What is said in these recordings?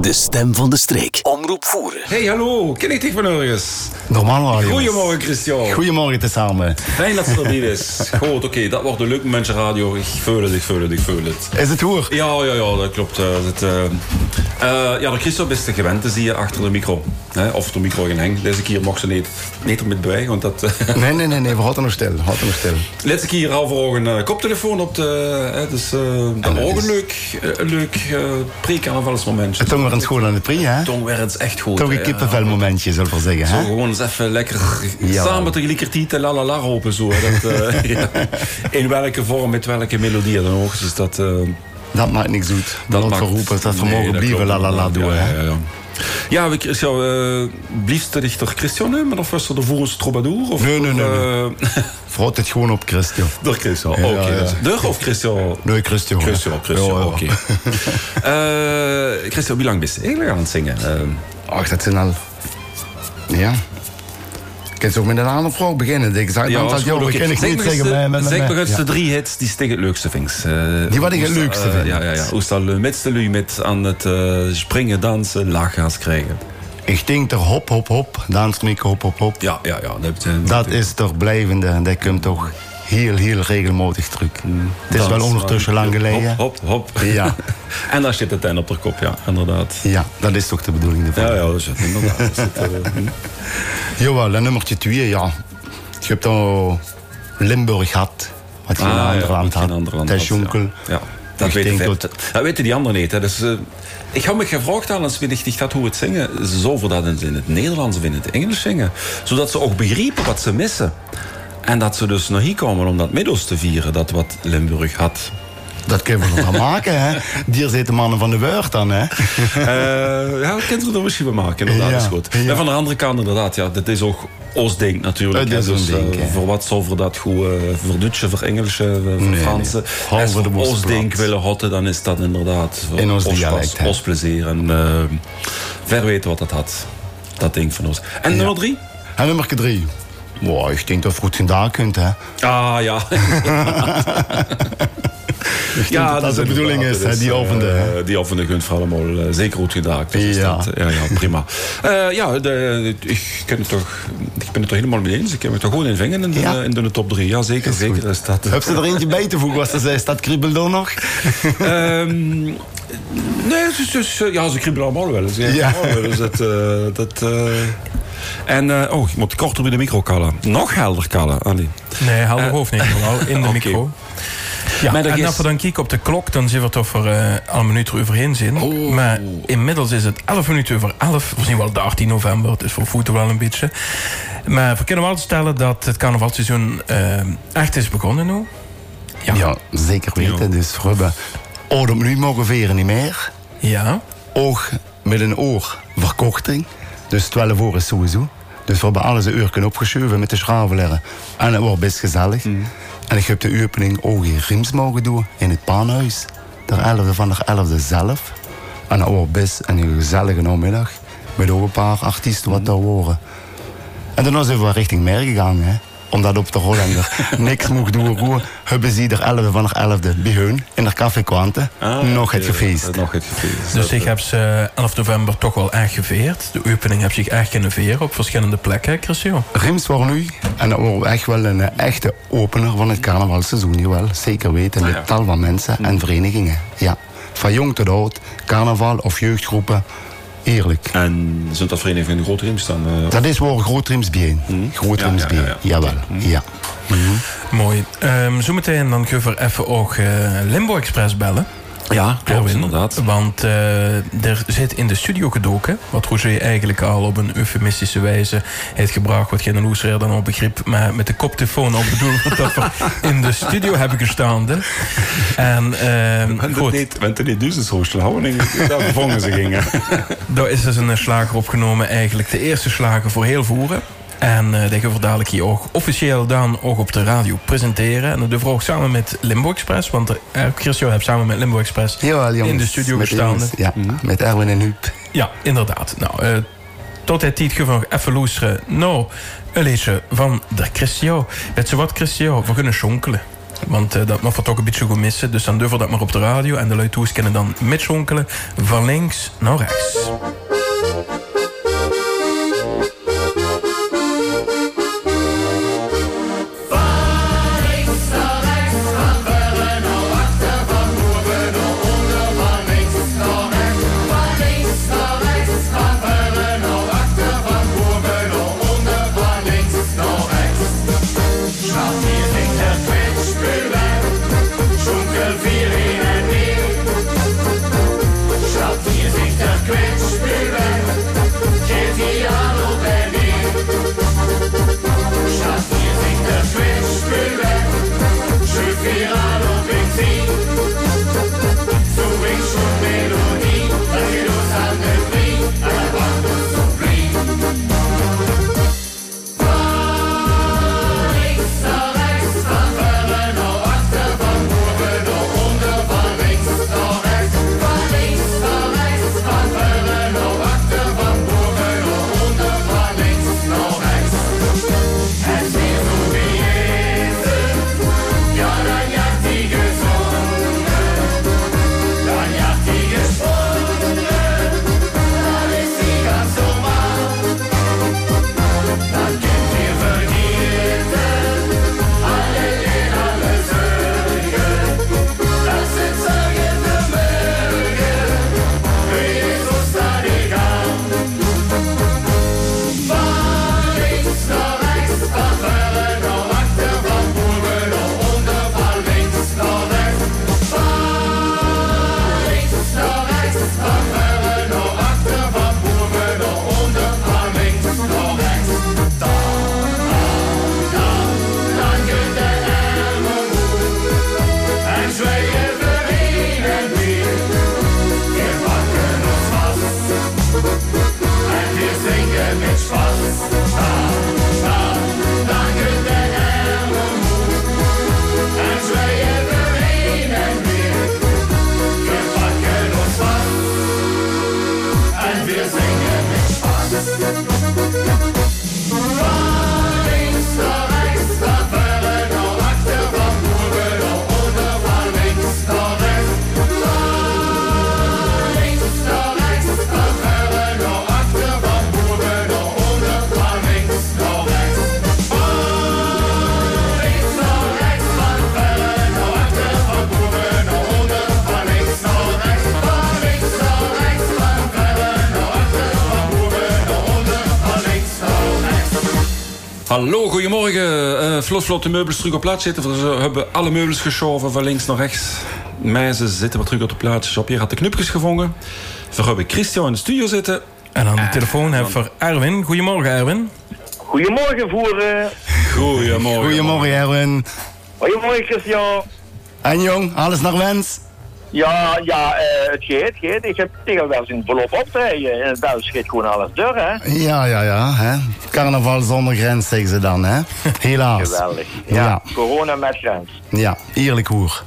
De stem van de streek. Omroep voeren. Hey, hallo. Ken ik dich van ergens? Normaal radio. Goedemorgen, Christian. Goedemorgen tezamen. Fijn dat ze er niet is. Goed, oké. Dat wordt een leuk momentje radio. Ik voel het, ik voel het, ik voel het. Is het hoor? Ja, ja, ja, dat klopt. eh, dat, eh, eh, ja, de Christophe is te gewend te zien achter de micro. Hè? Of de micro in heng. Deze keer mocht ze niet, niet ermee bij, want dat... eh, Nee, nee, nee, nee, we hadden nog stil. We hadden nog stil. Laatste keer al voor een eh, koptelefoon op de... Hè, dus eh, dat dat ook een is- leuk, eh, een leuk uh, pre-carnavalsmomentje. Een school aan de pri, hè? Tong werd het echt goed. Toch een ja. kippenvelmomentje, zal ik wel zeggen, Zo hè? gewoon eens even lekker Ja. samen tegelijkertijd la la la roepen. Zo, dat, eh, ja. In welke vorm, met welke melodie dan ook. Dus dat, eh, Dat maakt niks uit. Dat maakt- verroepen, dat we Nee, mogen blijven la la la doen, hè? Ja, we, Christian, eh bliefste dichter Christian, maar of was er de volgens troubadour? Of Nee, nee, nee, door, eh, het gewoon op Christian. door Christian, oké. ja. Door of Christian? Nee, Christian. Christian, Christian, Ja, ja. oké. Eh, Christian, hoe lang ben je eigenlijk aan het zingen? Eh, Ach, dat zijn al... Ja. Ik kan zo met een andere vraag beginnen. Ik zeg, Ja, dat goed, jou, oké. kan ik niet de- met- met- Zeg nog eens de drie hits die tegen het leukste vindt. Eh, Die wat ik het leukste eh, vind. Ja, ja, ja. Hoe staat de metste lui met aan het eh, springen, dansen, lachgas krijgen? Ik denk er hop, hop, hop. Dans ik hop, hop, hop. Ja, ja, ja. Dat, eh, Dat is toch blijvende. En dat komt toch heel, heel regelmatig terug. Het is wel ondertussen lang geleden. Hop, hop, hop. Ja. en daar zit het ten op de kop, ja, inderdaad. Ja, dat is toch de bedoeling ervan. Ja, ja, dat is het, inderdaad. Dat is het, eh. Jawel, en nummertje 2, ja. Je hebt dan Limburg gehad. Wat je in een ander ja, land had. ander Dat had, Jonkel. Ja, ja. dat, Ik weten dat- dat die anderen niet. Hè. Dus, eh, ik had me gevraagd aan als we niet had hoe het zingen. Zo voor dat ze in het Nederlands of in het Engels zingen. Zodat ze ook begrijpen wat ze missen. En dat ze dus naar hier komen om dat middels te vieren. Dat wat Limburg had. Dat kunnen we nog wel maken, hè. Zitten mannen van de woord dan, hè. Eh, ja, dat kunnen we er misschien van maken, inderdaad. Ja, is goed. ja. Maar van de andere kant, inderdaad, ja, dat is ook Oostdink natuurlijk. Het is dus, eh, voor wat zal voor dat goed, eh, voor Duitse, voor Engelse, voor nee. Franse. Hou Als we Oostdink willen hotten, dan is dat inderdaad In ons dialect. Oostplezier. En ver weten wat dat had. Dat ding van ons. En nummer drie? En nummer 3. Wow, ik denk dat je goed gedaan kunt, hè. Ah, ja. dat dat de bedoeling is, het die eh, ovende, hè. die ovende kunt voor allemaal eh, zeker goed gedaan. Dus is Ja. dat, ja, ja, prima. Eh, ja, de, ik, ken het toch, ik ben het toch helemaal mee eens. Ik heb het toch gewoon in vingen in de, Ja. in de top 3. Ja, zeker. zeker is dat. Heb ze er eentje bij te voegen, wat ze zei? Staat kriebel er nog? Ehm, nee, dus, dus, ja, ze kriebelen allemaal wel eens. Ja. Ja. allemaal wel eens. Dat, dat, en, eh, oh, ik moet korter bij de micro kallen. Nog helder kallen, Ali. Nee, helder hoofd niet, in de micro. Ja, Maar en is- als we dan kijken op de klok, dan zien we toch voor eh al een minuut overheen zijn. Oh. Maar inmiddels is het 11 minuten over 11. We zien wel de 18 november, het is voor voeten wel een beetje. Maar we kunnen wel stellen dat het carnavalseizoen eh, echt is begonnen nu. Ja. Ja, zeker weten. Dus we hebben oor op nu mogen veren niet meer. Ja. Oog met een oor verkorting. Dus 12 uur is sowieso. Dus we hebben alles een uur kunnen opgeschoven met de schraveleren. En het wordt best gezellig. En ik heb de opening ook in Riems mogen doen in het paanhuis. De 11e van de 11e zelf. En dat wordt best een gezellige namiddag. Met ook een paar artiesten wat daar horen. En daarna zijn we richting Mer gegaan. Hè. Omdat op de Hollander niks mocht doen. Roer, hebben ze er 11 van de 11e bij hun in de café kwanten. nog het Ah, gefeest. Nog het gefeest. Dus ik heb ze 11 november toch wel echt geveerd. De opening heb zich echt kunnen veren op verschillende plekken, Christian. Rims voor nu. En dat wordt echt wel een eh, echte opener van het carnavalseizoen. Jawel, zeker weten. Met ja. tal van mensen en verenigingen. Ja. Van jong tot oud, carnaval of jeugdgroepen. Eerlijk. En zijn dat verenigingen in riem staan? eh, Dat is waar Groot Rims bijeen. Groot Ja, Rims ja, ja, ja. Jawel, ja. Mooi. Ehm zometeen dan gaan we even ook eh, Limbo Express bellen. Ja, klopt, Erwin. inderdaad. Want eh, er zit in de studio gedoken, wat Roger eigenlijk al op een eufemistische wijze heeft gebracht, wat geen loeser dan al begrip, maar met de koptelefoon al bedoeld dat we in de studio hebben gestaan. hè. En ehm, het goed, niet, bent het niet dus zo houden? Daar vervangen ze gingen. daar is dus een slager opgenomen, eigenlijk de eerste slager voor heel voeren. En eh die gaan we dadelijk hier ook officieel dan ook op de radio presenteren. En dat doen we ook samen met Limbo Express. Want eh, Christian heeft samen met Limbo Express Jawel, jongens. in de studio Met gestaan. Ja, met Erwin en Huub. Ja, inderdaad. Nou, eh, tot het tijd gaan we nog even luisteren. Nou, een liedje van de Christian. Weet je wat, Christian? We kunnen schonkelen. Want eh, dat mag we toch een beetje goed missen. Dus dan durven we dat maar op de radio. En de luitoers kunnen dan mitschonkelen van links naar rechts. Vlot, vlot de meubels terug op plaats zitten. We hebben alle meubels geschoven van links naar rechts. Meisjes zitten weer terug op de plaats. Op hier had de knupjes gevangen. We hebben Christian in de studio zitten. En aan de telefoon hebben we Erwin. Goedemorgen, Erwin. Goedemorgen, voeren. Goedemorgen. Goedemorgen, Erwin. Goedemorgen, Christian. En jong, alles naar wens? Ja, ja, uh, het geeft, het Ik heb tegen wel eens in verloop optreden. En het Belgisch schiet gewoon alles door, hè? Ja, ja, ja. Hè? Carnaval zonder grens, zeggen ze dan, hè? Helaas. Geweldig. Ja, corona met grens. Ja, eerlijk hoer.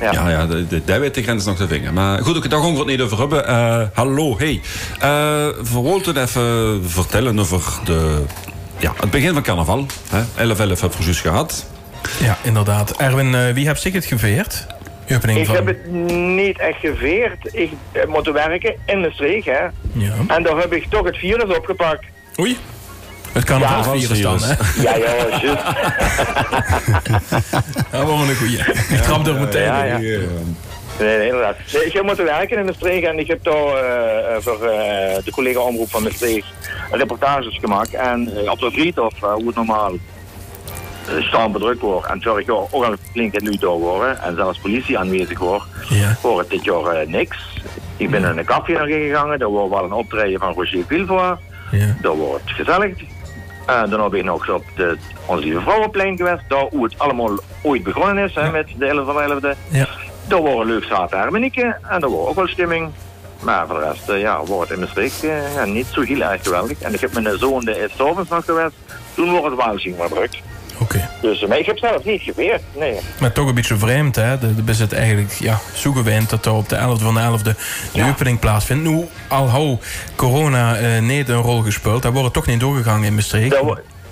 Ja, ja, ja daar weet de grens nog te vingen. Maar goed, daar gaan we het niet over hebben. Uh, hallo, hey. Uh, we wilden even vertellen over de, ja, het begin van carnaval. 11-11 hebben we juist gehad. Ja, inderdaad. Erwin, wie heeft zich het geveerd? Ik heb het niet echt geveerd. Ik moet werken in de streek, hè. Ja. En daar heb ik toch het virus opgepakt. Oei. Het kan nog wel virus dan, hè? Ja, ja, juist. dat was een goeie. Ik trap er meteen ja, ja. Nee, nee, inderdaad. ik heb moeten werken in de streek en ik heb daar uh, voor uh, de collega-omroep van de streek reportages gemaakt. En uh, op de Vriethof, hoe het normaal staan bedrukt wordt en jaar ook al flink nu door worden en zelfs politie aanwezig wordt, ja. voor het dit jaar uh, niks. Ik ben in een café naar gegaan, daar wordt wel een optreden van Roger Villevoix. Ja. Daar wordt het gezellig. En dan ben ik nog op de Onze Lieve Vrouwenplein geweest, daar hoe het allemaal ooit begonnen is hè, met de 11 van 11e. Ja. Daar wordt leuk zaten harmonieken en daar wordt ook wel stemming. Maar voor de rest, uh, ja, wordt het in mijn streek uh, niet zo heel erg geweldig. En ik heb mijn zoon de s'avonds nog geweest, toen wordt het wel zien maar druk. Dus, maar ik heb zelf niet geweerd, nee. Maar toch een beetje vreemd, hè? De, de is het eigenlijk ja, zo gewend dat er op de 11e van de 11e de ja. opening plaatsvindt. Nu, al hou corona uh, niet een rol gespeeld, daar wordt het toch niet doorgegaan in Maastricht.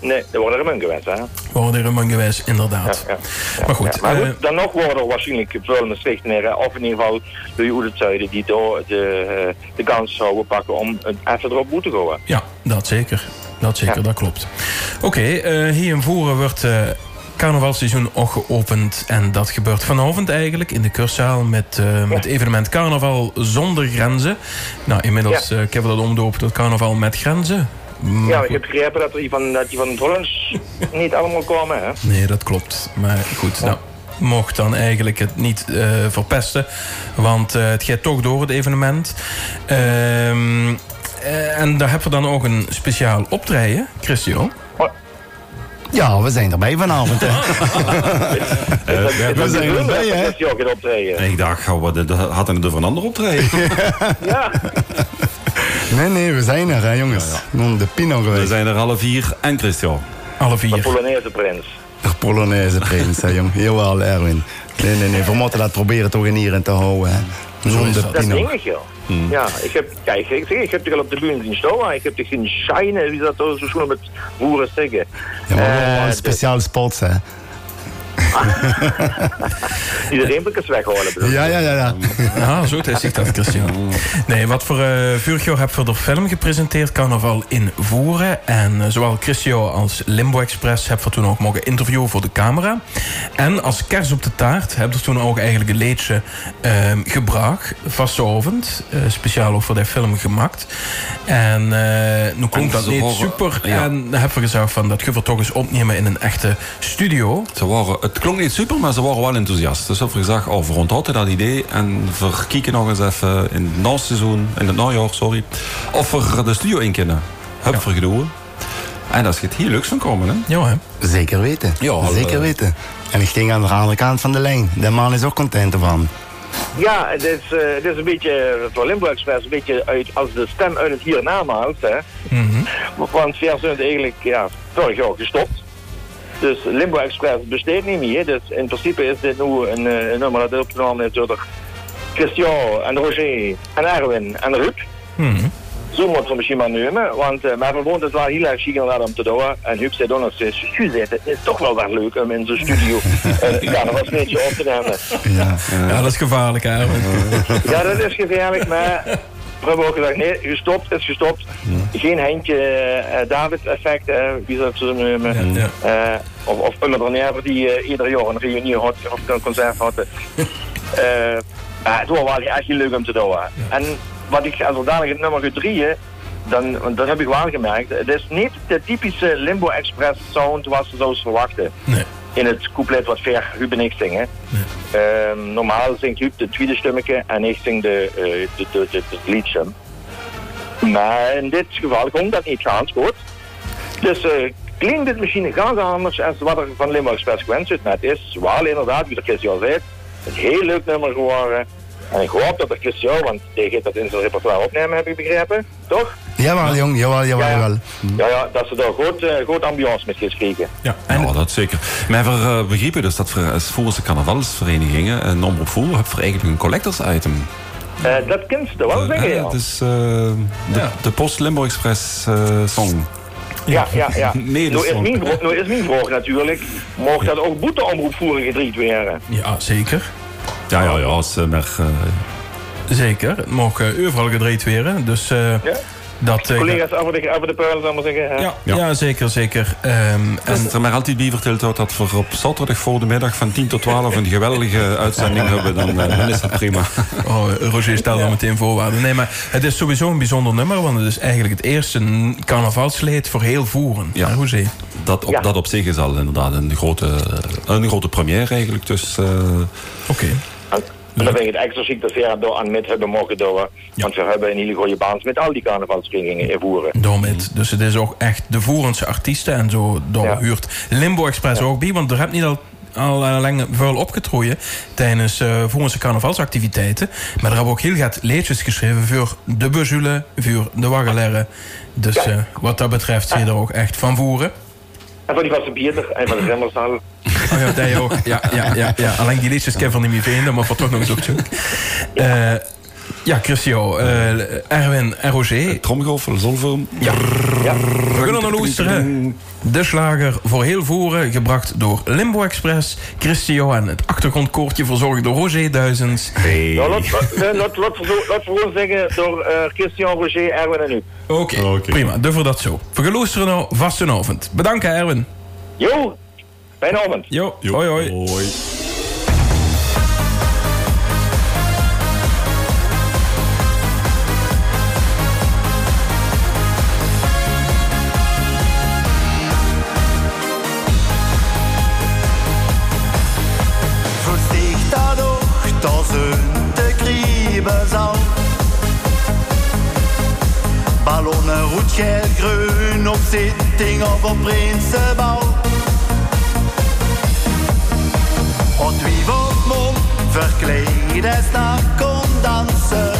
Nee, dat wordt er een geweest, hè? Worden er een geweest, inderdaad. Ja, ja. Maar goed, Ja, maar eh, goed, dan nog worden er waarschijnlijk vuilende stichtenaren, of in ieder geval de Oederzuiden, die door de, eh, de kans zouden pakken om het even erop moeten gooien. Ja, dat zeker. Dat zeker, Ja. dat klopt. Oké, eh, hier in Voeren wordt eh carnavalseizoen ook geopend. En dat gebeurt vanavond eigenlijk in de kurszaal met, eh met evenement Carnaval zonder grenzen. Nou, inmiddels Ja. hebben we dat omdoopt tot Carnaval met grenzen. Maar Ja, ik heb begrepen dat die van, dat die van het Hollands niet allemaal komen, hè? Nee, dat klopt. Maar goed, nou, mocht dan eigenlijk het niet verpesten. Want het gaat toch door, het evenement. Ehm, eh, en daar hebben we dan ook een speciaal optreden, Christian. Ja, we zijn erbij vanavond. Hè. we zijn erbij, hè? Optreden. Ik dacht, we de, hadden het over een ander optreden. Ja, Nee, nee, we zijn er, hè, jongens. De Pino We zijn er alle vier en Christian. Alle de vier. Polonaise prins. De Polonaise prins, hè, jong. Jawel, Erwin. Nee, nee, nee. We moeten dat proberen toch in hier in te houden, hè. De dat. Denk ik, joh. Ja, ik heb, kijk, ik, zeg, ik heb toch al op de bühne zien staan, ik heb toch zien shinen, wie dat zo schoenen met boeren zeggen. Ja, maar Eh, een speciaal spots, hè. De weghalen. bedoel ik. Ja, ja, ja, ja. Ja, zo het zegt dat, Christian. Nee, wat voor uh, vorig jaar heb voor de film gepresenteerd, Carnaval in Voeren. En eh, zowel Christian als Limbo Express hebben we toen ook mogen interviewen voor de camera. En als kers op de taart hebben we toen ook eigenlijk een leedje ehm, gebracht, vastavond. eh, speciaal ook voor die film gemaakt. En eh, nu klonk En dat niet horen- super. ja. En dan hebben we gezegd van dat we toch eens opnemen in een echte studio. Ze waren, het klonk niet super, maar ze waren wel enthousiast. Dus hebben we gezegd, oh, we onthouden dat idee. En we kijken nog eens even in het naseizoen, in het najaar, sorry. Of we de studio in kunnen. Hup, voor gedoe. En dat is het heel leuks van komen, hè? Ja, hè? Zeker weten. Ja, Zeker eh. weten. En ik ging aan de andere kant van de lijn. De man is ook content ervan. Ja, het is, eh, het is een beetje, voor Limburg Express, een beetje uit, als de stem uit het hiernamaals. Hè. Want we zijn eigenlijk ja, vorig jaar gestopt. Dus Limbo Express besteedt niet meer. Dus in principe is dit nu een, eh, een nummer dat opgenomen is door Christian en Roger en Erwin en Ruud. Zo moeten we misschien maar nemen, want uh, maar we vonden het wel heel erg chic om te doen. En Huub zei ook nog steeds, "Sjoe, het is toch wel wel leuk om in zo'n studio uh, ja, dat was een beetje op te nemen. Ja. Ja, dat is gevaarlijk, hè? Ja, dat is gevaarlijk, maar we hebben ook gezegd, nee, gestopt is gestopt. Geen Heintje uh, David-effect, uh, wie zou het zo noemen. Ja, Uh, of, of die ieder jaar een reunie had, of een concert maar het was wel echt heel leuk om te doen. En wat ik, als dadelijk het nummer drieën, dan, dat heb ik wel gemerkt, het is niet de typische Limbo Express sound zoals ze zouden verwachten. Nee. In het couplet wat ver Huub en ik zingen. Um, normaal zingt Huub de tweede stemmetje en ik zing de, uh, de, de, de, de liedje. Maar in dit geval komt dat niet ganz goed. Dus uh, klinkt het misschien ganz anders als wat er van Limburg Express gewenst is. Maar het is wel inderdaad, wie de Christian al zei, een heel leuk nummer geworden. En ik hoop dat de Christian, want die gaat dat in zijn repertoire opnemen, heb ik begrepen. Toch? Jawel, jong, jawel, jawel, Ja, ja. jawel. Ja, ja, dat ze daar goed, uh, goed ambiance met geschreven. Ja, en Ja, dat zeker. Maar we uh, begrepen dus dat we als volgens de carnavalsverenigingen, een omroep voer, hebben we eigenlijk een collectors item. Uh, dat kunt je wel zeggen, ja. Het is uh, de, Ja. de Post Limbo Express uh, song. Ja, ja, ja. Nee, nu, dat is mijn, nu is mijn vraag natuurlijk, mocht dat ook boeteomroepvoering gedriet werden? ja, zeker. Ja, ja, ja. Als, uh, maar, uh, Zeker. Het mag uh, overal gedreed worden. Dus uh, Ja? dat... Collega's over de, over de peulen, zal ik maar zeggen. hè? ja, ja. Ja. zeker, zeker. Um, en er maar altijd bij verteld wordt dat we op zaterdag voor de middag van 10 tot 12 een geweldige uitzending hebben, dan, dan is dat prima. Oh, Roger stelt al meteen voorwaarden. Nee, maar het is sowieso een bijzonder nummer, want het is eigenlijk het eerste carnavalsleed voor heel voeren. Ja. Hoe zie je? Dat op, Ja. dat op zich is al inderdaad een grote, een grote première eigenlijk. Dus, uh, Oké. Okay. En dan vind ik het extra ziek dat we er aan met hebben mogen doen. Want we hebben een hele goede baan met al die carnavalsverenigingen invoeren. Daarmee. Dus het is ook echt de voerendse artiesten en zo. Ja. huurt Limbo Express ook bij, want er heb niet al al uh, lang vuil opgetrooien tijdens uh, carnavalsactiviteiten. Maar daar hebben ook heel gaat leedjes geschreven voor de bezulen, voor de waggeleren. Dus uh, wat dat betreft zie je er ook echt van voeren. En van die vaste bierder en van de remmerstal. Oh ja, dat ook. Ja, ja, ja, ja. Alleen die liedjes kan van niet meer vinden, maar voor toch nog eens op zoek. Uh, Ja, Christian, eh, Erwin en Roger. Tromgeroffel, zolvorm. Ja. We gaan naar luisteren. De slager voor heel voeren, gebracht door Limbo Express. Christian en het achtergrondkoortje verzorgd door Roger Duizends. Ja, laat, laat, laat voor ons zeggen door eh, Christian, Roger, Erwin en u. Oké, prima. Doen we dat zo. We gaan luisteren naar Vastenavond. Bedankt, Erwin. Jo, fijne avond. Jo, hoi hoi. Hoi. Ballonnen roetje groen op zitting of op Prinsenbouw. Und wie wordt mom verkleed is naar kon dansen.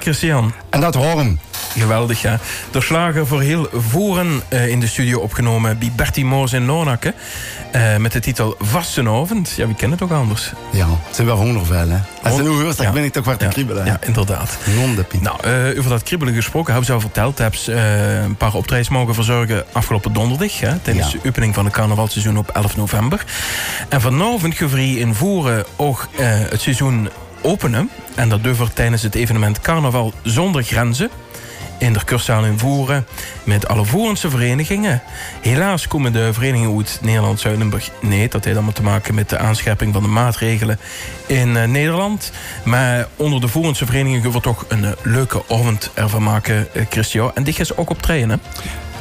Christian. En dat horen. Geweldig, ja. De slager voor heel voeren eh, in de studio opgenomen bij Bertie Moors in Lonakke. eh, met de titel Vastenavond. Ja, wie kent het ook anders? Ja, het zijn wel hondervel, hè. Als je nu hoort, dan ben ik toch weer te Ja, kriebelen. Ja, inderdaad. Nou, eh, over dat kriebelen gesproken, hebben ze al verteld. Hebben ze een paar optredens mogen verzorgen afgelopen donderdag. Hè, tijdens Ja. de opening van het carnavalseizoen op 11 november. En vanavond gevrie in Voeren ook het seizoen openen. En dat durven tijdens het evenement Carnaval zonder grenzen. In de kurszaal in Voeren met alle Voerense verenigingen. Helaas komen de verenigingen uit Nederland-Zuidenburg niet. Dat heeft allemaal te maken met de aanscherping van de maatregelen in eh, Nederland. Maar onder de Voerense verenigingen gaan we toch een eh, leuke avond ervan maken, eh, Christian. En gaan ze ook op trainen.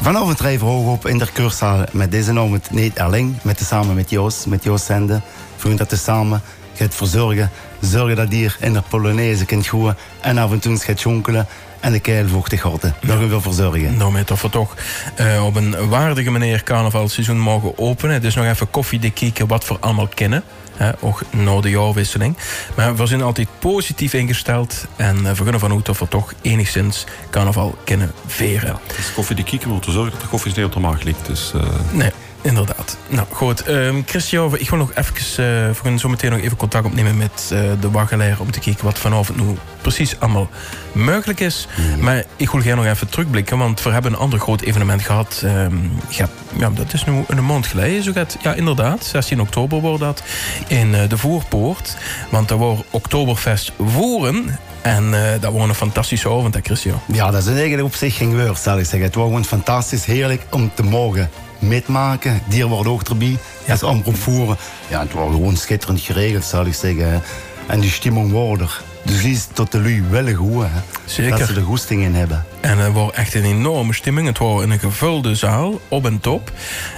Vanavond rijden we hoog op in de kurszaal met deze naam Neet Erling. Met samen met Joost, met Joost Zende. Voor dat te samen gaat verzorgen. Zorgen dat hier in de Polonaise kunt gooien. En af en toe gaat jonkelen. En de keil vochtig houden. Daar gaan we voor zorgen. Nou, met of we toch eh, op een waardige manier carnavalseizoen mogen openen. Dus nog even koffie te kijken wat we allemaal kennen. Hè, ook na de jaarwisseling. Maar we zijn altijd positief ingesteld. En uh, we gaan vanuit dat we toch enigszins carnaval kunnen veren. Het is koffie die kieken moet zorgen dat de koffie niet op de maag ligt. Dus, uh... Nee. Inderdaad. Nou goed, um, Christian, ik wil nog even, uh, we gaan zo meteen nog even contact opnemen met uh, de waggelaar om te kijken wat vanavond nu precies allemaal mogelijk is. Mm. Maar ik wil gerne nog even terugblikken, want we hebben een ander groot evenement gehad. Um, ja, ja, dat is nu een maand geleden. Zo gaat, ja, inderdaad, 16 oktober wordt dat in uh, de Voorpoort. Want daar wordt Oktoberfest Voeren. En uh, dat was een fantastische avond, hè, Christian? Ja, dat is eigenlijk op zich geen woord, zal ik zeggen. Het was gewoon fantastisch, heerlijk om te mogen metmaken. Dier wordt ook erbij. Ja. Dat omroep voeren. Ja, het was gewoon schitterend geregeld, zal ik zeggen. En die stemming wordt er. Dus die is tot de lui wel goed. Hè. Zeker. Dat ze de goesting in hebben. En het was echt een enorme stemming. Het was in een gevulde zaal, op en top.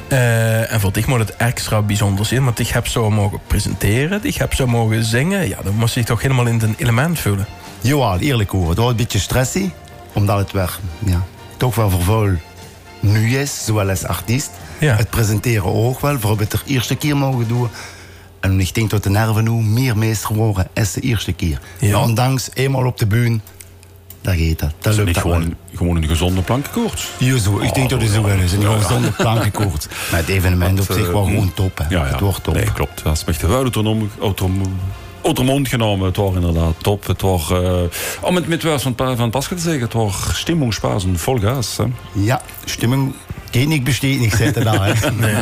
Uh, en voor dich moet het extra bijzonder zijn. Want ik heb zo mogen presenteren. Ik heb zo mogen zingen. Ja, dan moest ik toch helemaal in het element voelen. Ja, eerlijk hoor. Het was een beetje stressy. Omdat het weer, ja, toch wel vervol nu is, zowel als artiest. Ja. Het presenteren ook wel, voor het de eerste keer mogen doen. En ik denk dat de nerven nu meer meester worden als de eerste keer. Ja. Ondanks eenmaal op de bühne, dat gaat dat. Dat is lukt niet dat gewoon, wel. gewoon een gezonde plankenkoorts. Ja, zo. Ik denk dat het zo wel is. Een gezonde plankenkoord. Maar het evenement op zich eh, was gewoon top. Hè. Ja, ja. Het wordt top. Nee, klopt. Dat is de autonom, autonom, autonoom genomen. Het was inderdaad top. Het was, uh, om het met woord van, van Pascal te zeggen, het was stimmungspazen vol gas. Hè. Ja, stemming geht niet besteed niet zitten daar. hè. Nee.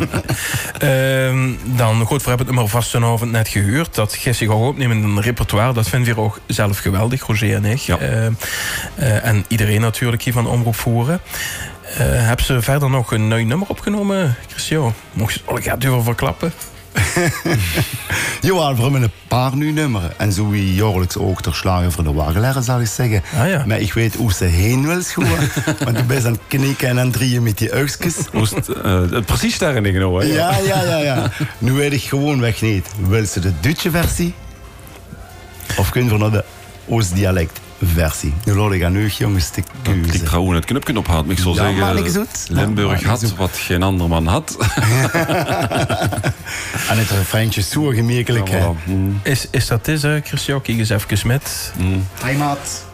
Ehm, dan, goed, we hebben het maar vast vanavond net gehuurd. Dat gaat zich ook opnemen in een repertoire. Dat vinden we ook zelf geweldig, Roger en ik. Ja. Ehm, eh, en iedereen natuurlijk hier van Omroep Voeren. Eh hebben ze verder nog een nieuw nummer opgenomen, Christian? Mocht je het gaat over verklappen? Ja, we hebben een paar nu nummeren. En zo wie jaarlijks ook ter slagen voor de wagenleren, zal ik zeggen. Ah, ja. Maar ik weet hoe ze heen wil schoen. want du bent aan het knikken en aan het drieën met die oogstjes. Moest, eh, precies daarin ingenomen. hè. Ja, ja, ja, ja. Nu weet ik gewoon weg niet. Wil ze de Duitse versie? Of kunnen we naar de Oost-dialect versie? Nu laat ik aan u, jongens, te Ik trouwens het knopje ophaalt. Ik zou Ja, zeggen. Ja, Limburg had wat geen ander man had. En het refreintje is zo gemakkelijk. Ja, voilà. Mm, Is, is dat dit, hè, Christian? Kijk eens even met. mm. Heimat.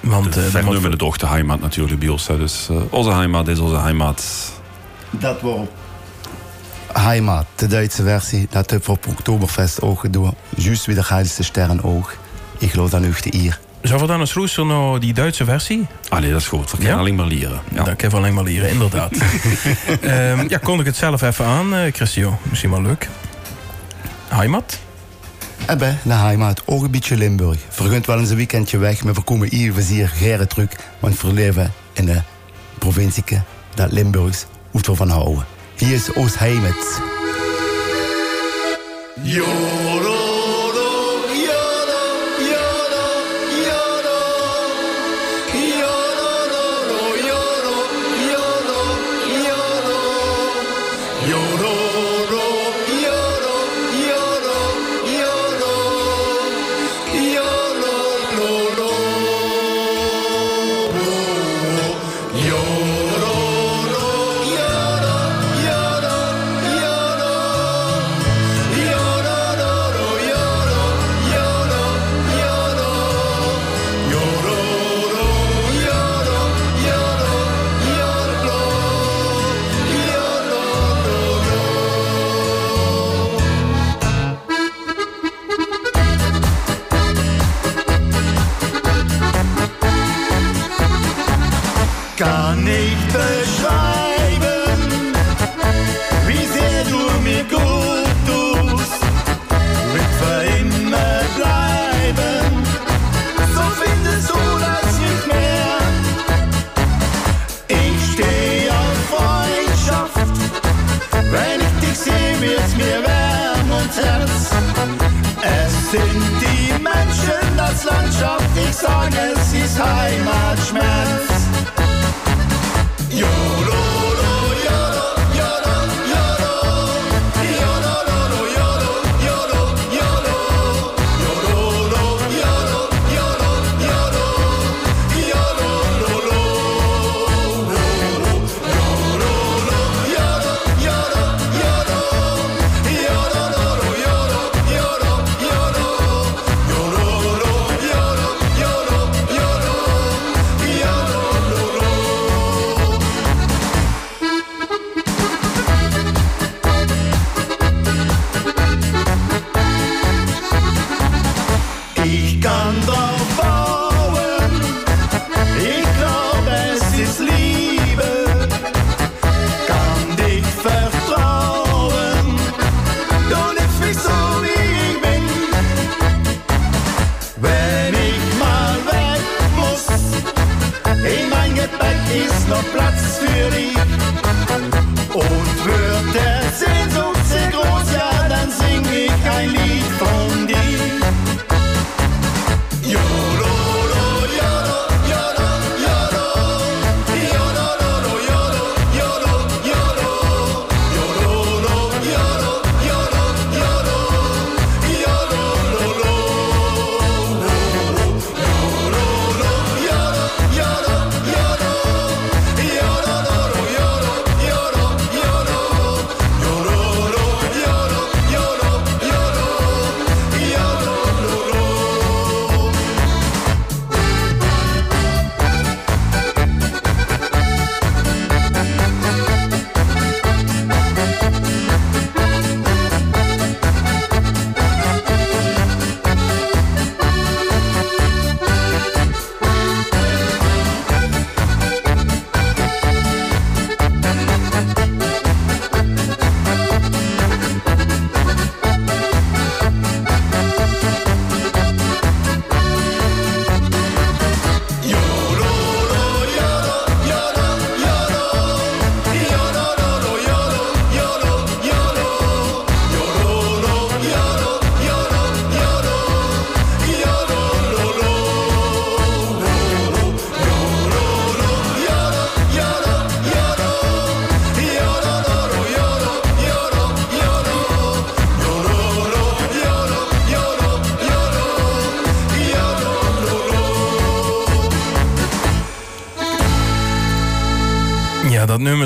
Want eh, moet- nu met de dochter heimat natuurlijk bij ons. hè. Dus eh, onze heimat is onze heimat. Dat was Heimat, de Duitse versie. Dat hebben we op Oktoberfest ook gedaan. Juist wie de geilste sterren ook. Ik geloof dat nu de hier. Zou we dan eens luisteren naar die Duitse versie? Allee, dat is goed. We kunnen Ja? alleen maar leren. Ja. Dat kan alleen maar leren, inderdaad. Ehm, ja, kon ik het zelf even aan, eh Christian? Misschien wel leuk. Heimat? Bij de Heimat, ook een beetje Limburg. Vergunt wel eens een weekendje weg, maar we komen hier hier geren terug. Want we leven in de provincie dat Limburgs moet we van houden. Hier is Oost-Heimat. Kann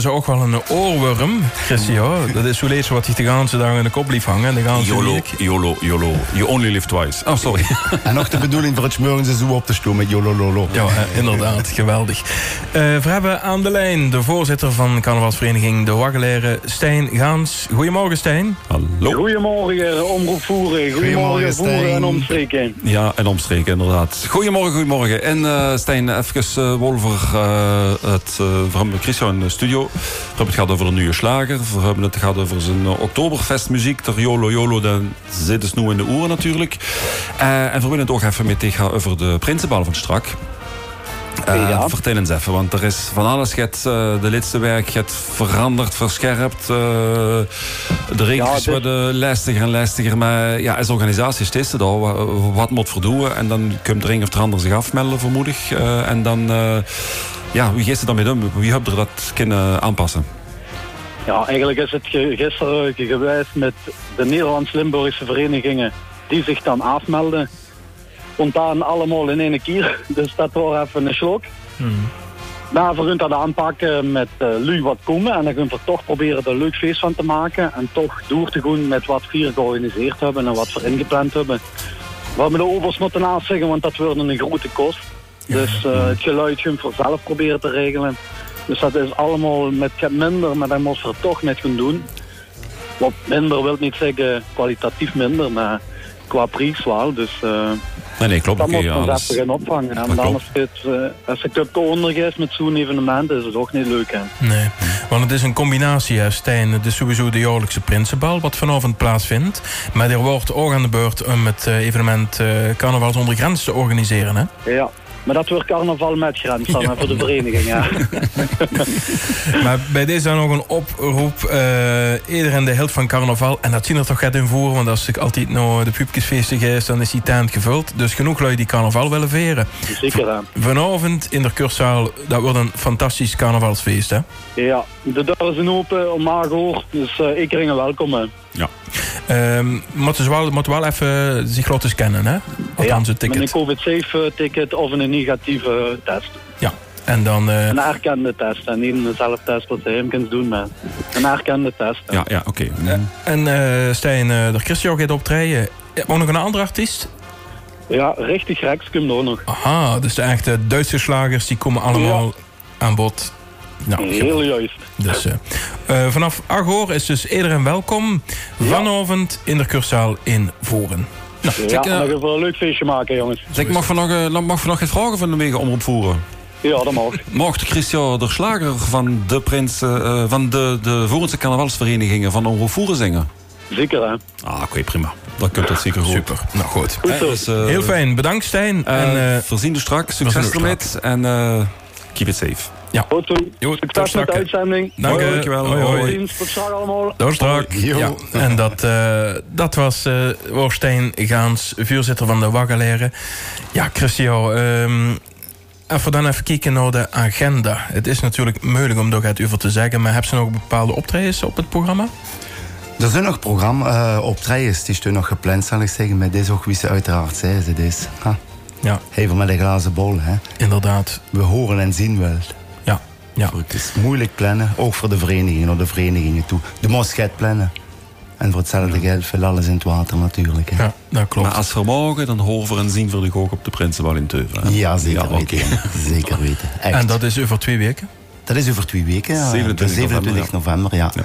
Ze ook wel een oorworm, Christian. Dat is zo lees wat hij de ganse dag in de kop lief hangen. De ganse YOLO, week. YOLO, YOLO. You only live twice. Oh, sorry. En nog de bedoeling voor het smorgenseizoen op te stomen met jolololo. Ja, eh, inderdaad, geweldig. Eh, we hebben aan de lijn de voorzitter van carnavalsvereniging De Waggeleren, Stijn Gaans. Goedemorgen, Stijn. Hallo. Goedemorgen, omroep voeren. Goedemorgen, voeren en omstreken. Ja, en omstreken inderdaad. Goedemorgen, goedemorgen. En eh, Stijn, even uh, Wolver, eh, het, uh, hebben Christian in de studio. We hebben het gehad over een nieuwe slager. We hebben het gehad over zijn uh, Oktoberfestmuziek. De Jolo Jolo, dat zit dus nu in de oren natuurlijk. Uh, en we willen het ook even met tegen gaan over de Prinsenbal van strak. Uh, Ja. Vertel eens even, want er is van alles. Je hebt uh, de laatste week je hebt veranderd, verscherpt. Uh, de regels Ja, worden lastiger en lastiger. Maar ja, als organisatie steeds het al. Wat, moet verdoen? En dan komt er een of de ander zich afmelden, vermoedig. En dan, ja, wie gaat er dan mee om? Wie hebt er dat kunnen aanpassen? Ja, eigenlijk is het gisteren geweest met de Nederlands-Limburgse verenigingen die zich dan afmelden. Spontaan allemaal in één keer. Dus dat was even een slok. Maar we gaan dat aanpakken met uh, lu wat komen. En dan gaan we toch proberen er een leuk feest van te maken. En toch door te gaan met wat we hier georganiseerd hebben en wat we ingepland hebben. We hebben de overs moeten naast zeggen, want dat wordt een grote kost. Dus uh, het geluid we zelf proberen te regelen. Dus dat is allemaal met minder, maar dat moeten we toch net gaan doen. Wat minder wil niet zeggen kwalitatief minder, maar qua prijs wel. Dus uh, nee, nee, klopt. dat moet even gaan opvangen. En dan is het, uh, als de club is met zo'n evenement, is het ook niet leuk. Hè? Nee, want het is een combinatie, hè, Stijn. Het is sowieso de jaarlijkse Prinsenbal, wat vanavond plaatsvindt. Maar er wordt ook aan de beurt om het evenement Carnaval zonder Grens te organiseren, hè? Ja, Maar dat wordt carnaval met grens dan, voor de vereniging. Ja. Maar bij deze dan nog een oproep. eh iedereen de held van carnaval. En dat zien er toch gaat in voor. Want als ik altijd naar de pupkesfeesten ga, dan is die tent gevuld. Dus genoeg lui die carnaval willen veren. Zeker, hè. Vanavond in de kurszaal, dat wordt een fantastisch carnavalsfeest, hè? Ja, de deuren zijn open om 8 uur, dus eh ik ring welkom. Hè. Ja. Ehm moeten ze wel, moeten wel even zich laten scannen, hè? Althans, het met een ticket. COVID-safe-ticket of een negatieve test. Ja. En dan... eh, Een erkende test, en niet een zelftest wat hij hem kunt doen, maar een erkende test. hè. Ja, ja oké. en eh Stijn, eh de Christian gaat optreden. Ook nog een andere artiest? Ja, richtig rechts komt er ook nog. Aha, dus de echte Duitse slagers die komen allemaal aan bod. Nou, Heel juist. Dus, eh, eh, vanaf 8 uur is dus iedereen welkom. Vanavond in de kurszaal in Voren. Nou, Ja, Zeg, eh, gaan we een leuk feestje maken, jongens. Mag nog, eh, mag we nog geen vragen van de mega omroep voeren? Ja, dat mag. Mocht Christian de Slager van de, prins, eh, van de, de Voerense carnavalsverenigingen van Omroep Voeren zingen? Zeker, hè. Ah, oké, prima. Dat kunt dat zeker goed. Super. Nou goed. Goed zo. Dus, Heel fijn. Bedankt Stijn. en, eh, voorzien dus straks. Succes ermee. En keep it safe. Goed tot Succes met de uitzending. Dank je. dankjewel. Hoi, hoi. Tot allemaal. Door strak. Jo. Ja, en dat, eh, dat was eh Worstijn Gaans, vuurzitter van de Waggeleren. Ja, Christian, ehm even dan even kijken naar de agenda. Het is natuurlijk moeilijk om daar over te zeggen, maar hebben ze nog bepaalde optredens op het programma? Er zijn nog programma uh, optredens, is toen nog gepland, zal ik zeggen. Maar dit is ook wie ze uiteraard zei, ze. Ha, Ja, even met een glazen bol, hè. inderdaad. We horen en zien wel. Ja. Het is moeilijk plannen, ook voor de verenigingen, naar de verenigingen toe. De gaat plannen. En voor hetzelfde geld viel alles in het water natuurlijk. Hè. ja dat klopt. Maar als vermogen, dan horen we en zien we ook op de Prinsenbal in Teuven. hè? Ja, zeker Ja, weten. Zeker weten. Echt. En dat is over twee weken. Dat is over twee weken. ja. 27 De 27 november, ja. Ja.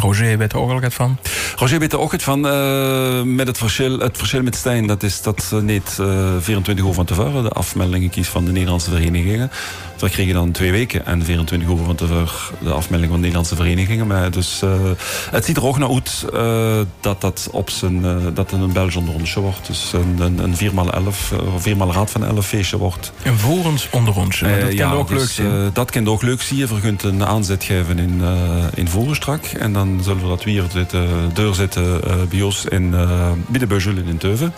Roger, weet er ook al het van. Roger weet er ook van, eh, met het verschil, het verschil met Stijn, dat is dat niet eh, 24 uur van tevoren de afmeldingen kiest van de Nederlandse verenigingen. Dat kreeg je dan twee weken en 24 uur van tevoren de afmelding van de Nederlandse verenigingen. Maar dus, eh, het ziet er ook naar uit eh, dat dat op zijn, eh, dat een Belgisch onderrondje wordt. Dus een, een, een 4x11, uh, 4x raad van 11 feestje wordt. Een vorens onder ons. Dat Eh, kan ja, ook leuk dus, zijn. eh, dat kan ook leuk zien. Je vergunt een aanzet geven in, eh in Voerenstrak. En dan zullen we dat weer zitten, deur zitten eh bij ons in, eh bij de in Teuven.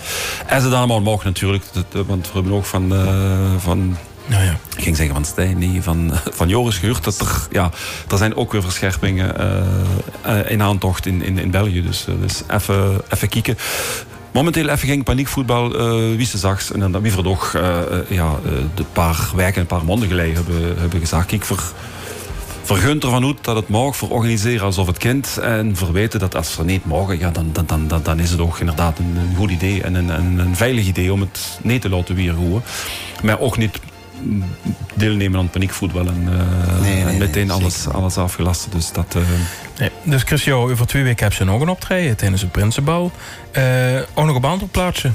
En ze dan allemaal mogen natuurlijk. Eh, want we hebben ook van... eh, van nou ja. ik ging zeggen van Stijn, nee, van, van Joris gehoord dat er, ja, er zijn ook weer verscherpingen eh, eh, in aantocht in, in, in België. Dus, eh, dus even, even kijken. Momenteel even geen paniekvoetbal, eh wie ze zag. En dan wie eh, eh, ja, eh, de paar weken, een paar maanden geleden hebben, hebben gezegd. Kijk, ver, vergunt ervan uit dat het mag voor organiseren alsof het kind. En verweten dat als ze niet mogen, ja, dan, dan, dan, dan, dan is het ook inderdaad een, een goed idee en een, een, een veilig idee om het niet te laten weerhouden. Maar ook niet deelnemen aan paniekvoetbal en, eh, Nee, nee, en nee, meteen alles, alles afgelast. Dus dat, eh, Nee. Dus Christian, over twee weken hebben ze nog een optreden tijdens het Prinsenbal. Eh ook nog een ander plaatsje.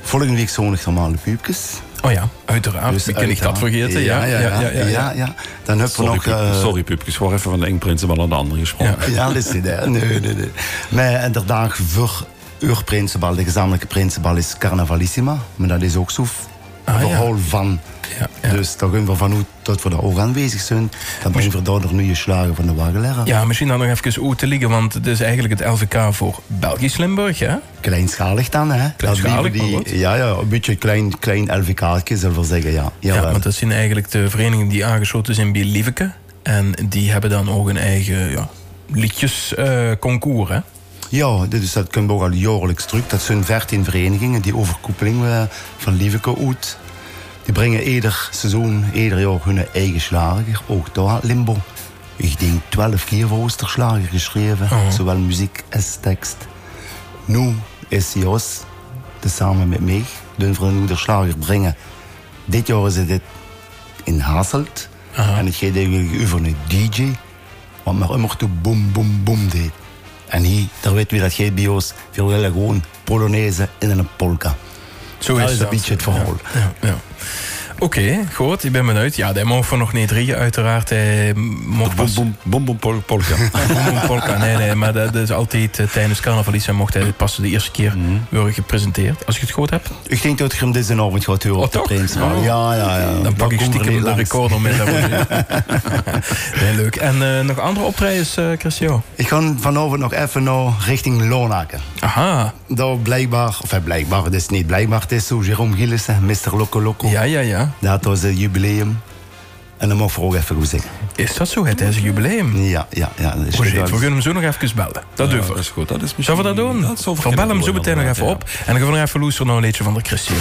Volgende week zondag normale puupjes. Oh ja, uiteraard. Dus Wie kan ik dat vergeten? Ja, ja, ja. ja, ja, Dan hebben we sorry, nog... Pup- eh, sorry Pupkes, gewoon even van de ene prinsenbal naar de andere gesproken. Ja, dat is het. hè. Nee, nee, nee. Maar inderdaad, voor uw prinsenbal, de gezamenlijke prinsenbal, is Carnavalissima. Maar dat is ook zo ja. Verhaal van. Ja, ja. Dus daar gaan we vanuit dat we daar ook aanwezig zijn. Dan brengen we daar de nieuwe slagen van de wagenleraar. Ja, misschien dan nog even uit te liggen, want het is eigenlijk het LVK voor Belgisch Limburg, hè? Kleinschalig dan, hè? Kleinschalig, Dat die. Ja, ja, een beetje klein, klein LVK'tje, zullen we zeggen, ja. Ja, want dat zijn eigenlijk de verenigingen die aangesloten zijn bij Lieveke. En die hebben dan ook een eigen ja, liedjesconcours, hè? Ja, dus dat kunnen we ook al jaarlijks terug. Dat zijn 14 verenigingen die overkoepeling eh, van Lieveke uit. Die brengen ieder seizoen, ieder jaar hun eigen slager. Ook daar Limbo. Ik denk 12 keer voor ons ter slager geschreven. Zowel muziek als tekst. Nu is Jos, samen met mij, de vriend de slager brengen. Dit jaar is het in Hasselt. En het gaat eigenlijk over een DJ. Wat maar immer toe boom, boom, boom deed. En hier, daar weten we dat geen bio's veel willen gewoon Polonaise in een polka. Zo Dat is een beetje het verhaal. Ja, ja. Oké, goed, ik ben benieuwd. Ja, die mogen we nog niet drie, uiteraard. Hij mocht pas... Bom, bom, bom, pol- polka. Polka. Nee, nee, maar dat, is altijd eh, tijdens carnaval iets. En mocht hij pas de eerste keer worden gepresenteerd. Als je het goed hebt, Ik denk dat ik hem deze avond gaat horen Oh, op de? Prinsmaal. Oh. Ja, ja, ja. dan pak ik stiekem de recorder met. daarvoor. nee, leuk. En eh, nog andere optredens, eh Christian? Ik ga vanavond nog even naar richting Lonaken. Aha, Daar blijkbaar, of eh, blijkbaar, het is niet blijkbaar, het is zo Jerome Gillissen, Mr. Loco Loco. ja, ja, ja. Dat was het jubileum. En dan mag ik ook even goed zeggen. Is dat zo? Het is een jubileum. Ja, ja, ja. Dat is. We kunnen hem zo nog even bellen. Dat Ja, doen we. dat is goed. Dat is Zullen we dat doen? Dat Van bel hem zo meteen nog even op. En dan gaan we nog even loesteren naar een liedje van de Christian.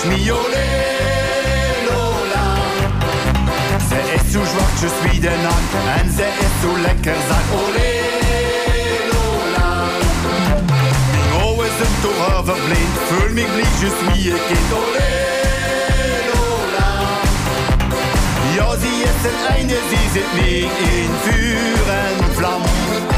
Gedaan nog smiole Lola. Ze is zo zwartjes wie de nacht En ze is zo lekker zak Olé Lola. Mijn ogen zijn toch haar verblind Voel me blietjes wie een kind Olé Lola. Ja, sie is het einde, sie zit niet in vuur en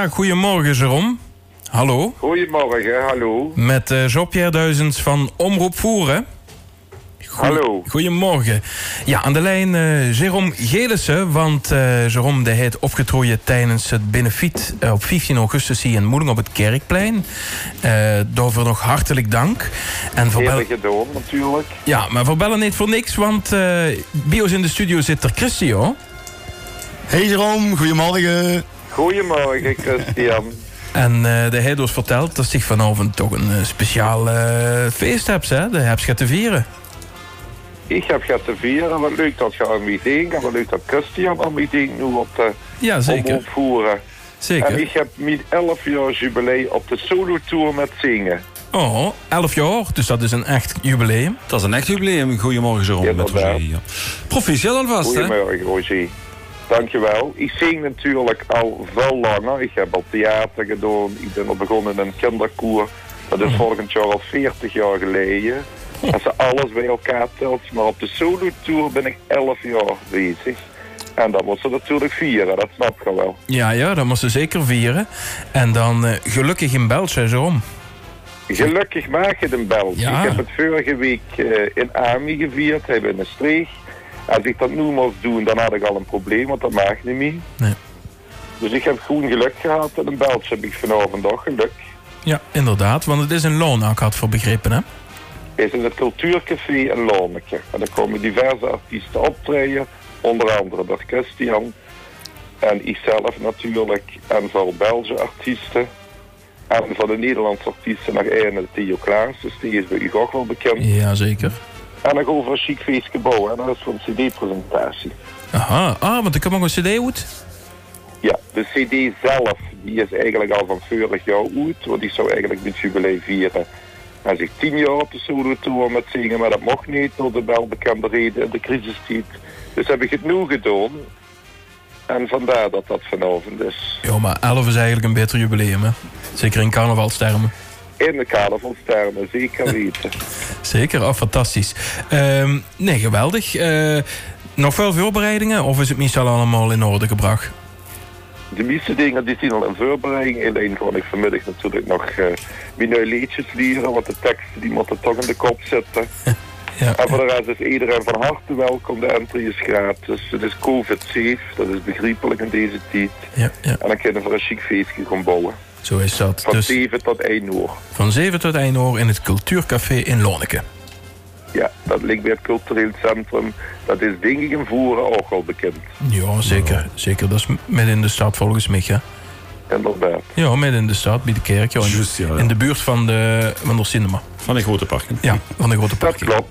Ja, goedemorgen, Jerome. Hallo. Goedemorgen, hallo. Met eh Jean-Pierre Duizends van Omroep Voeren. Hallo. Goedemorgen. Ja, aan de lijn eh Jerome Gelissen. Want eh Jerome de heeft opgetrooien tijdens het benefiet op 15 augustus hier in Moeding op het Kerkplein. Eh daarvoor nog hartelijk dank. En voor bel- Heerlijk gedaan, natuurlijk. ja, maar voor bellen niet voor niks, want eh bij ons in de studio zit er Christian. Hey Jerome, goedemorgen. Goedemorgen, Christian. En eh de heeft ons verteld dat zich vanavond toch een eh, speciaal eh, feest hebt, hè? De hebt je te vieren. Ik heb gaat te vieren. Wat leuk dat je aan mij denkt. En wat leuk dat Christian aan mij denkt nu op de Ja, zeker. omroep voeren. En Zeker. ik heb mijn 11 jaar jubileum op de solo-tour met zingen. Oh, 11 jaar, dus dat is een echt jubileum. Dat is een echt jubileum. Goedemorgen, Jerome. Met Inderdaad. Roger hier. Proficiat alvast, hè? Goedemorgen, Roger. Dankjewel. Ik zing natuurlijk al veel langer. Ik heb al theater gedaan. Ik ben al begonnen in een kinderkoer. Dat is volgend jaar al 40 jaar geleden. Als ze alles bij elkaar telt. Maar op de solo-tour ben ik 11 jaar bezig. En dat moet ze natuurlijk vieren, dat snap je wel. Ja, ja, dat moest ze zeker vieren. En dan eh, gelukkig in België zo om. Gelukkig maak je een bel. Ja. Ik heb het vorige week eh, in Ami gevierd, hebben in een streek. Als ik dat nu moest doen, dan had ik al een probleem, want dat mag niet meer. Nee. Dus ik heb gewoon geluk gehad en een beltje heb ik vanavond ook geluk. Ja, inderdaad. Want het is een loon, ik had voor begrepen, hè? Is in het Cultuurcafé in Lonneke. En daar komen diverse artiesten optreden, onder andere dat Christian. En ikzelf natuurlijk, en veel Belgische artiesten. En van de Nederlandse artiesten nog één, Theo Klaas, dus die is bij u ook wel bekend. Ja, zeker. En dan over een chic feestje bouwen. En dat is voor een cd-presentatie. Aha, ah, want ik heb nog een cd uit. Ja, de cd zelf, die is eigenlijk al van vorig jaar uit. Want die zou eigenlijk met jubileum vieren. Als ik tien jaar op de solo tour met zingen, maar dat mocht niet door de welbekende reden de crisistijd. Dus heb ik het nu gedaan. En vandaar dat dat vanavond is. Ja, maar 11 is eigenlijk een beter jubileum, hè? Zeker in carnavalstermen. In de carnavalstermen, zeker weten. Zeker, oh, fantastisch. Ehm, nee, geweldig. Eh, nog veel voorbereidingen of is het meestal allemaal in orde gebracht? De meeste dingen die zien al in voorbereiding. Alleen gewoon ik vanmiddag natuurlijk nog nieuwe liedjes leren. Want de teksten die moeten toch in de kop zitten. Ja, En voor de rest is iedereen van harte welkom. De entry is gratis. Het is covid-safe. Dat is begrijpelijk in deze tijd. ja, ja, En dan kunnen we voor een chic feestje gaan bouwen. Zo is dat. Van Dus 7 tot 1 uur. van 7 tot 1 uur in het Cultuurcafé in Lonneke. Ja, dat ligt bij het cultureel centrum. Dat is denk ik in Voeren ook al bekend. Ja, zeker. Zeker, dat is midden in de stad volgens mij, hè? Inderdaad. Ja, midden in de stad, bij de kerk. Ja, in, Juist, ja, ja. in de buurt van de, van de cinema. Van die grote parken. Ja, van de grote Dat parking. klopt.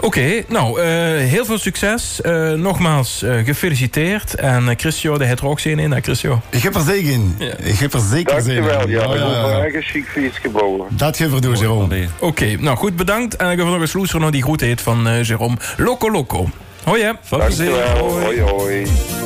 Oké, nou, eh, heel veel succes. Eh, nogmaals, eh, gefeliciteerd. En uh, Christio, de heeft er ook zin in, hè, Christio? Ik heb er zeker in. Ja. Ik heb er zeker zin in. Dankjewel. Ja, gaan ja. een eigen chic feestje bouwen. Dat geven we door, Jerome. Oké, nou goed, bedankt. En ik ga nog eens loeseren naar die groet heet van Jerome. Loco Loco. Hoi hè. Plezier. Dankjewel. Hoi hoi. Want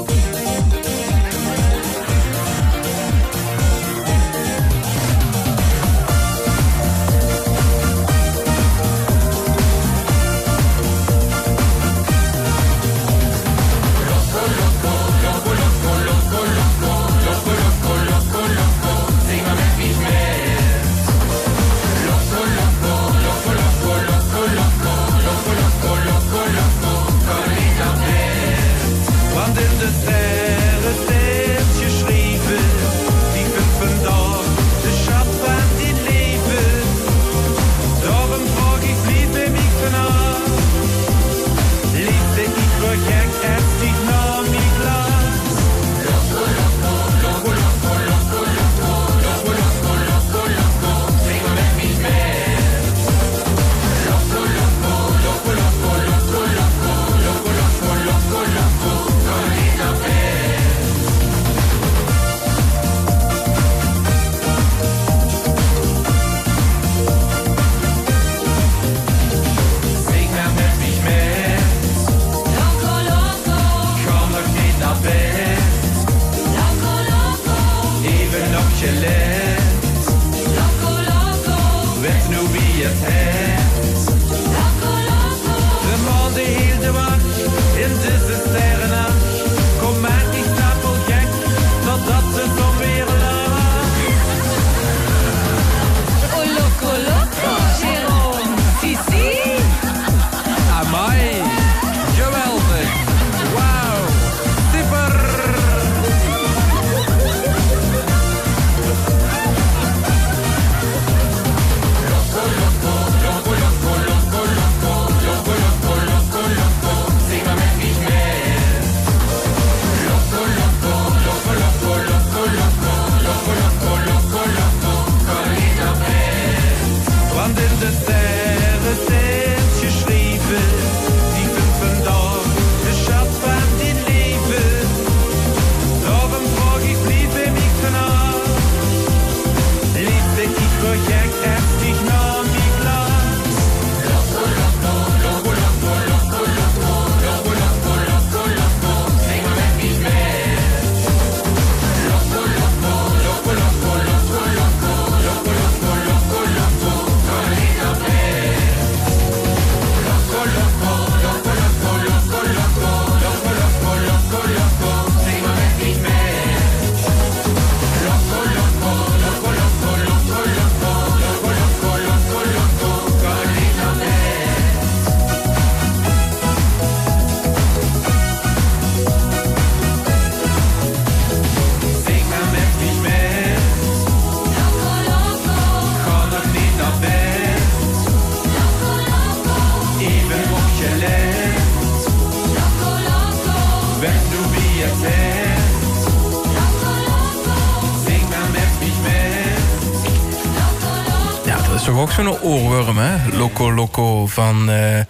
zo'n oorworm, hè? Loco Loco van eh,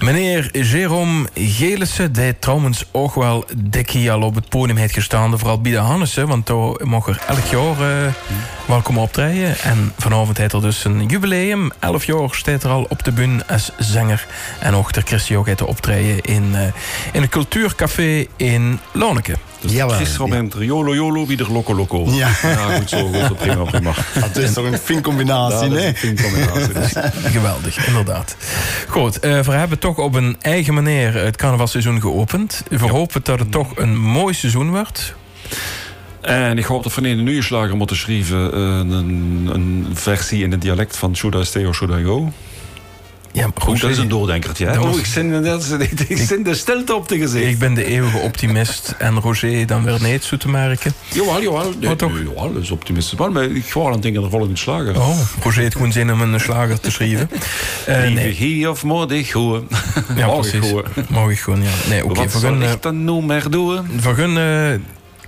meneer Jérôme Gelissen. Die trouwens ook wel dikkie al op het podium heeft gestaan. Vooral bij de Hannessen, want daar mag er elk jaar eh wel komen optreden. En vanavond heeft er dus een jubileum. Elf jaar staat er al op de bühne als zanger. En ook de Christie ook optreden in, eh, in een cultuurcafé in Jawel. Gisteren bij hem Jolo Jolo, wie de Loco Loco. Ja. goed zo, goed zo, prima, prima. Dat is toch een fin combinatie, Ja, fin combinatie, dus. Geweldig, inderdaad. Goed, eh, we hebben toch op een eigen manier het carnavalseizoen geopend. We hopen dat het toch een mooi seizoen wordt. En ik hoop dat van een nieuwe slager moeten schrijven eh, een, een versie in het dialect van Should I Stay or Should I Go. Ja, Goed, dat is een doordenkertje. Hè? Oh, ik zin de stilte op te gezicht. Ik ben de eeuwige optimist en Roger dan weer niet zo te merken. Jawel, jawel. Nee, Oh, toch? nee, jawel, dat is optimistisch. Maar ik ga wel aan het denken aan de volgende slager. Oh, Roger heeft gewoon zin om een slager te schrijven. Eh Lieve nee, Gie of moet ik gewoon? ja, precies. gewoon? Mag ik gewoon, ja. Nee, oké. Wat we zal eh, ik dan nou meer doen? we gaan eh,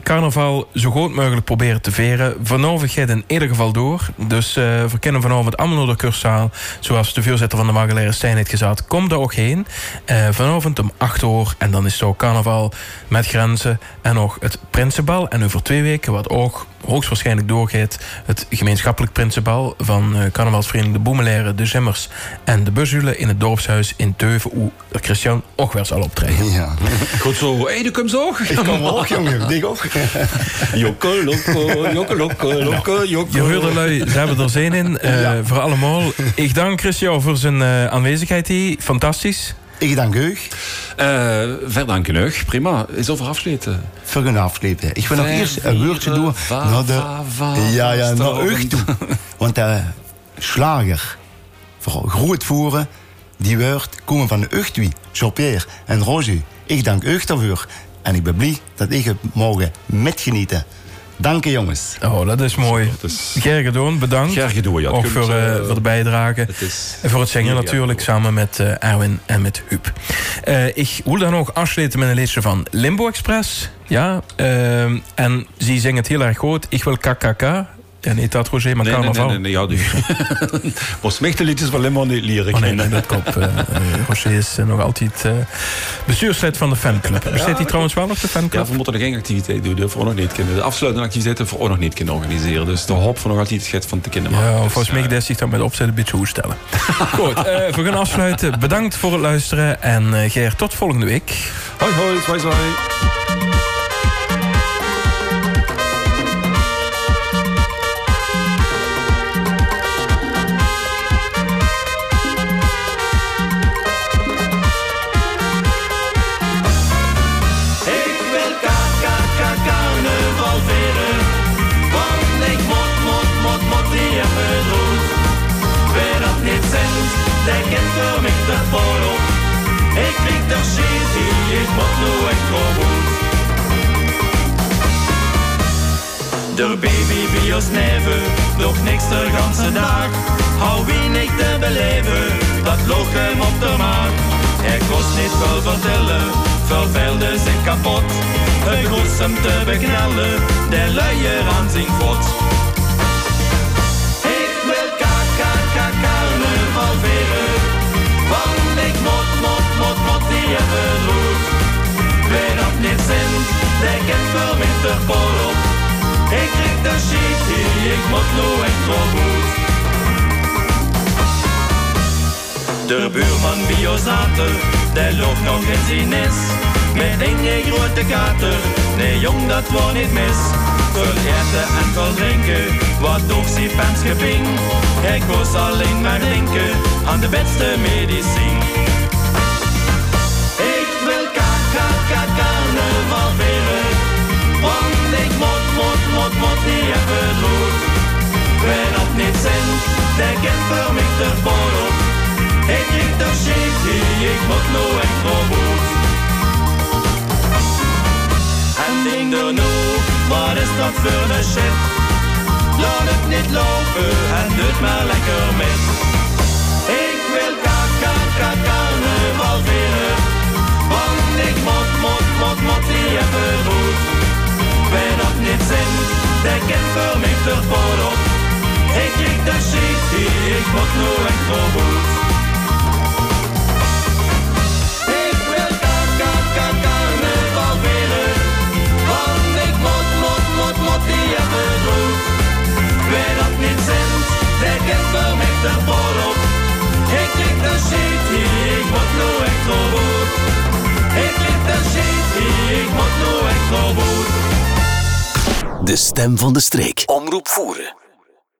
carnaval zo goed mogelijk proberen te veren. Vanavond gaat in ieder geval door. Dus eh, we kennen vanavond allemaal de kurszaal. Zoals de voorzitter van de Magalaire Stijn heeft gezegd. Kom daar ook heen. Eh, vanavond om 8 uur. En dan is het ook carnaval met grenzen. En nog het Prinsenbal. En over twee weken, wat ook hoogstwaarschijnlijk doorgaat... het gemeenschappelijk Prinsenbal van eh carnavalsvereniging De Boemelaire, De Zimmers... en De Buzzule in het dorpshuis in Teuven. Hoe Christian ook weer zal optreden. Ja. Goed zo. Hey, de komt zo. Ik kom wel ook, jongen. Dik ook. Jokke, lokke, lokke, lokke, jokke. Je hoorde lui, ze hebben er zin in. eh, Voor allemaal. Ik dank Christian voor zijn eh, aanwezigheid hier. Fantastisch. Ik dank u. Verder dank u. Prima. Is over afsleten. Voor een afslepen. Ik wil nog eerst een woordje doen naar de... Ja, ja, naar u toe. Want de slager, voor groot voeren, die woord komen van Uchtwie, Jean-Pierre en Roger. Ik dank u daarvoor. En ik ben blij dat ik het mogen metgenieten. Dank je, jongens. Oh, dat is mooi. Is Ger gedaan, bedankt. Ger gedaan, ja. Ook voor, eh, eh, voor de bijdrage. het is En voor het zingen natuurlijk, samen met eh, Erwin en met Huub. Eh, ik wil dan ook afsluiten met een liedje van Limbo Express. Ja, ehm, en ze zingen het heel erg goed. Ik wil KKK. Ja, niet dat Roger, maar Nee, nee, nee, carnaval. nee, nee, ja, die... Was liedjes van Lemon niet leren Oh nee, nee, dat klopt. Eh, Roger is eh, nog altijd eh bestuurslid van de fanclub. Bestaat hij trouwens wel nog de fanclub? Ja, we moeten er geen activiteit doen. Dat we nog niet kunnen. De afsluitende activiteiten voor ook nog niet kunnen organiseren. Dus de hoop voor nog altijd het gaat van te kunnen maken. Ja, Dus, volgens mij eh, dat zich dan met opzet een beetje hoe stellen. Goed, we gaan afsluiten. Bedankt voor het luisteren. En Ger, tot volgende week. Hoi, hoi, zwaai, zwaai. De baby bij ons nog niks de ganse dag. Hou weinig te beleven, dat loog hem op de maag. Er kost niet veel vertellen, verveelde zich kapot. Het groest hem te beknellen, de luier aan zijn god. Ik wil KKK carnaval veren, want ik moet, moet, moet, moet die hebben niet zint, der kent voor mij de op. Ik krieg de shit, ik moet nu echt wel. De buurman zaten, der loopt nog in zijn. Met een grote kater, nee jong dat wordt niet mis. Veel eten en veel drinken, wat toch zijn pens geping. Ik was alleen maar denken aan de beste medicijn. Want ik moet, moet, moet, moet die even goed. Wer dat niet zendt, der kent voor mij de volop. Ik krieg de shit, ik moet nu echt wel goed. En ding er nu, wat is dat voor een shit? Laat het niet lopen en doet maar lekker met. Ik wil KKK carnaval vieren, want ik moet, moet, moet, moet die Wer dat niet der kennt für mich der Vorort. Ich krieg das Schied hier, ich wollt ein Verbot. Ich will gar, gar, gar, ik moet moet moet ich die Wer dat niet der kennt für mich der Vorort. Ich krieg das Schied hier, ich wollt ein Ik liep de shit, ik moet nu echt. De stem van de streek. Omroep voeren.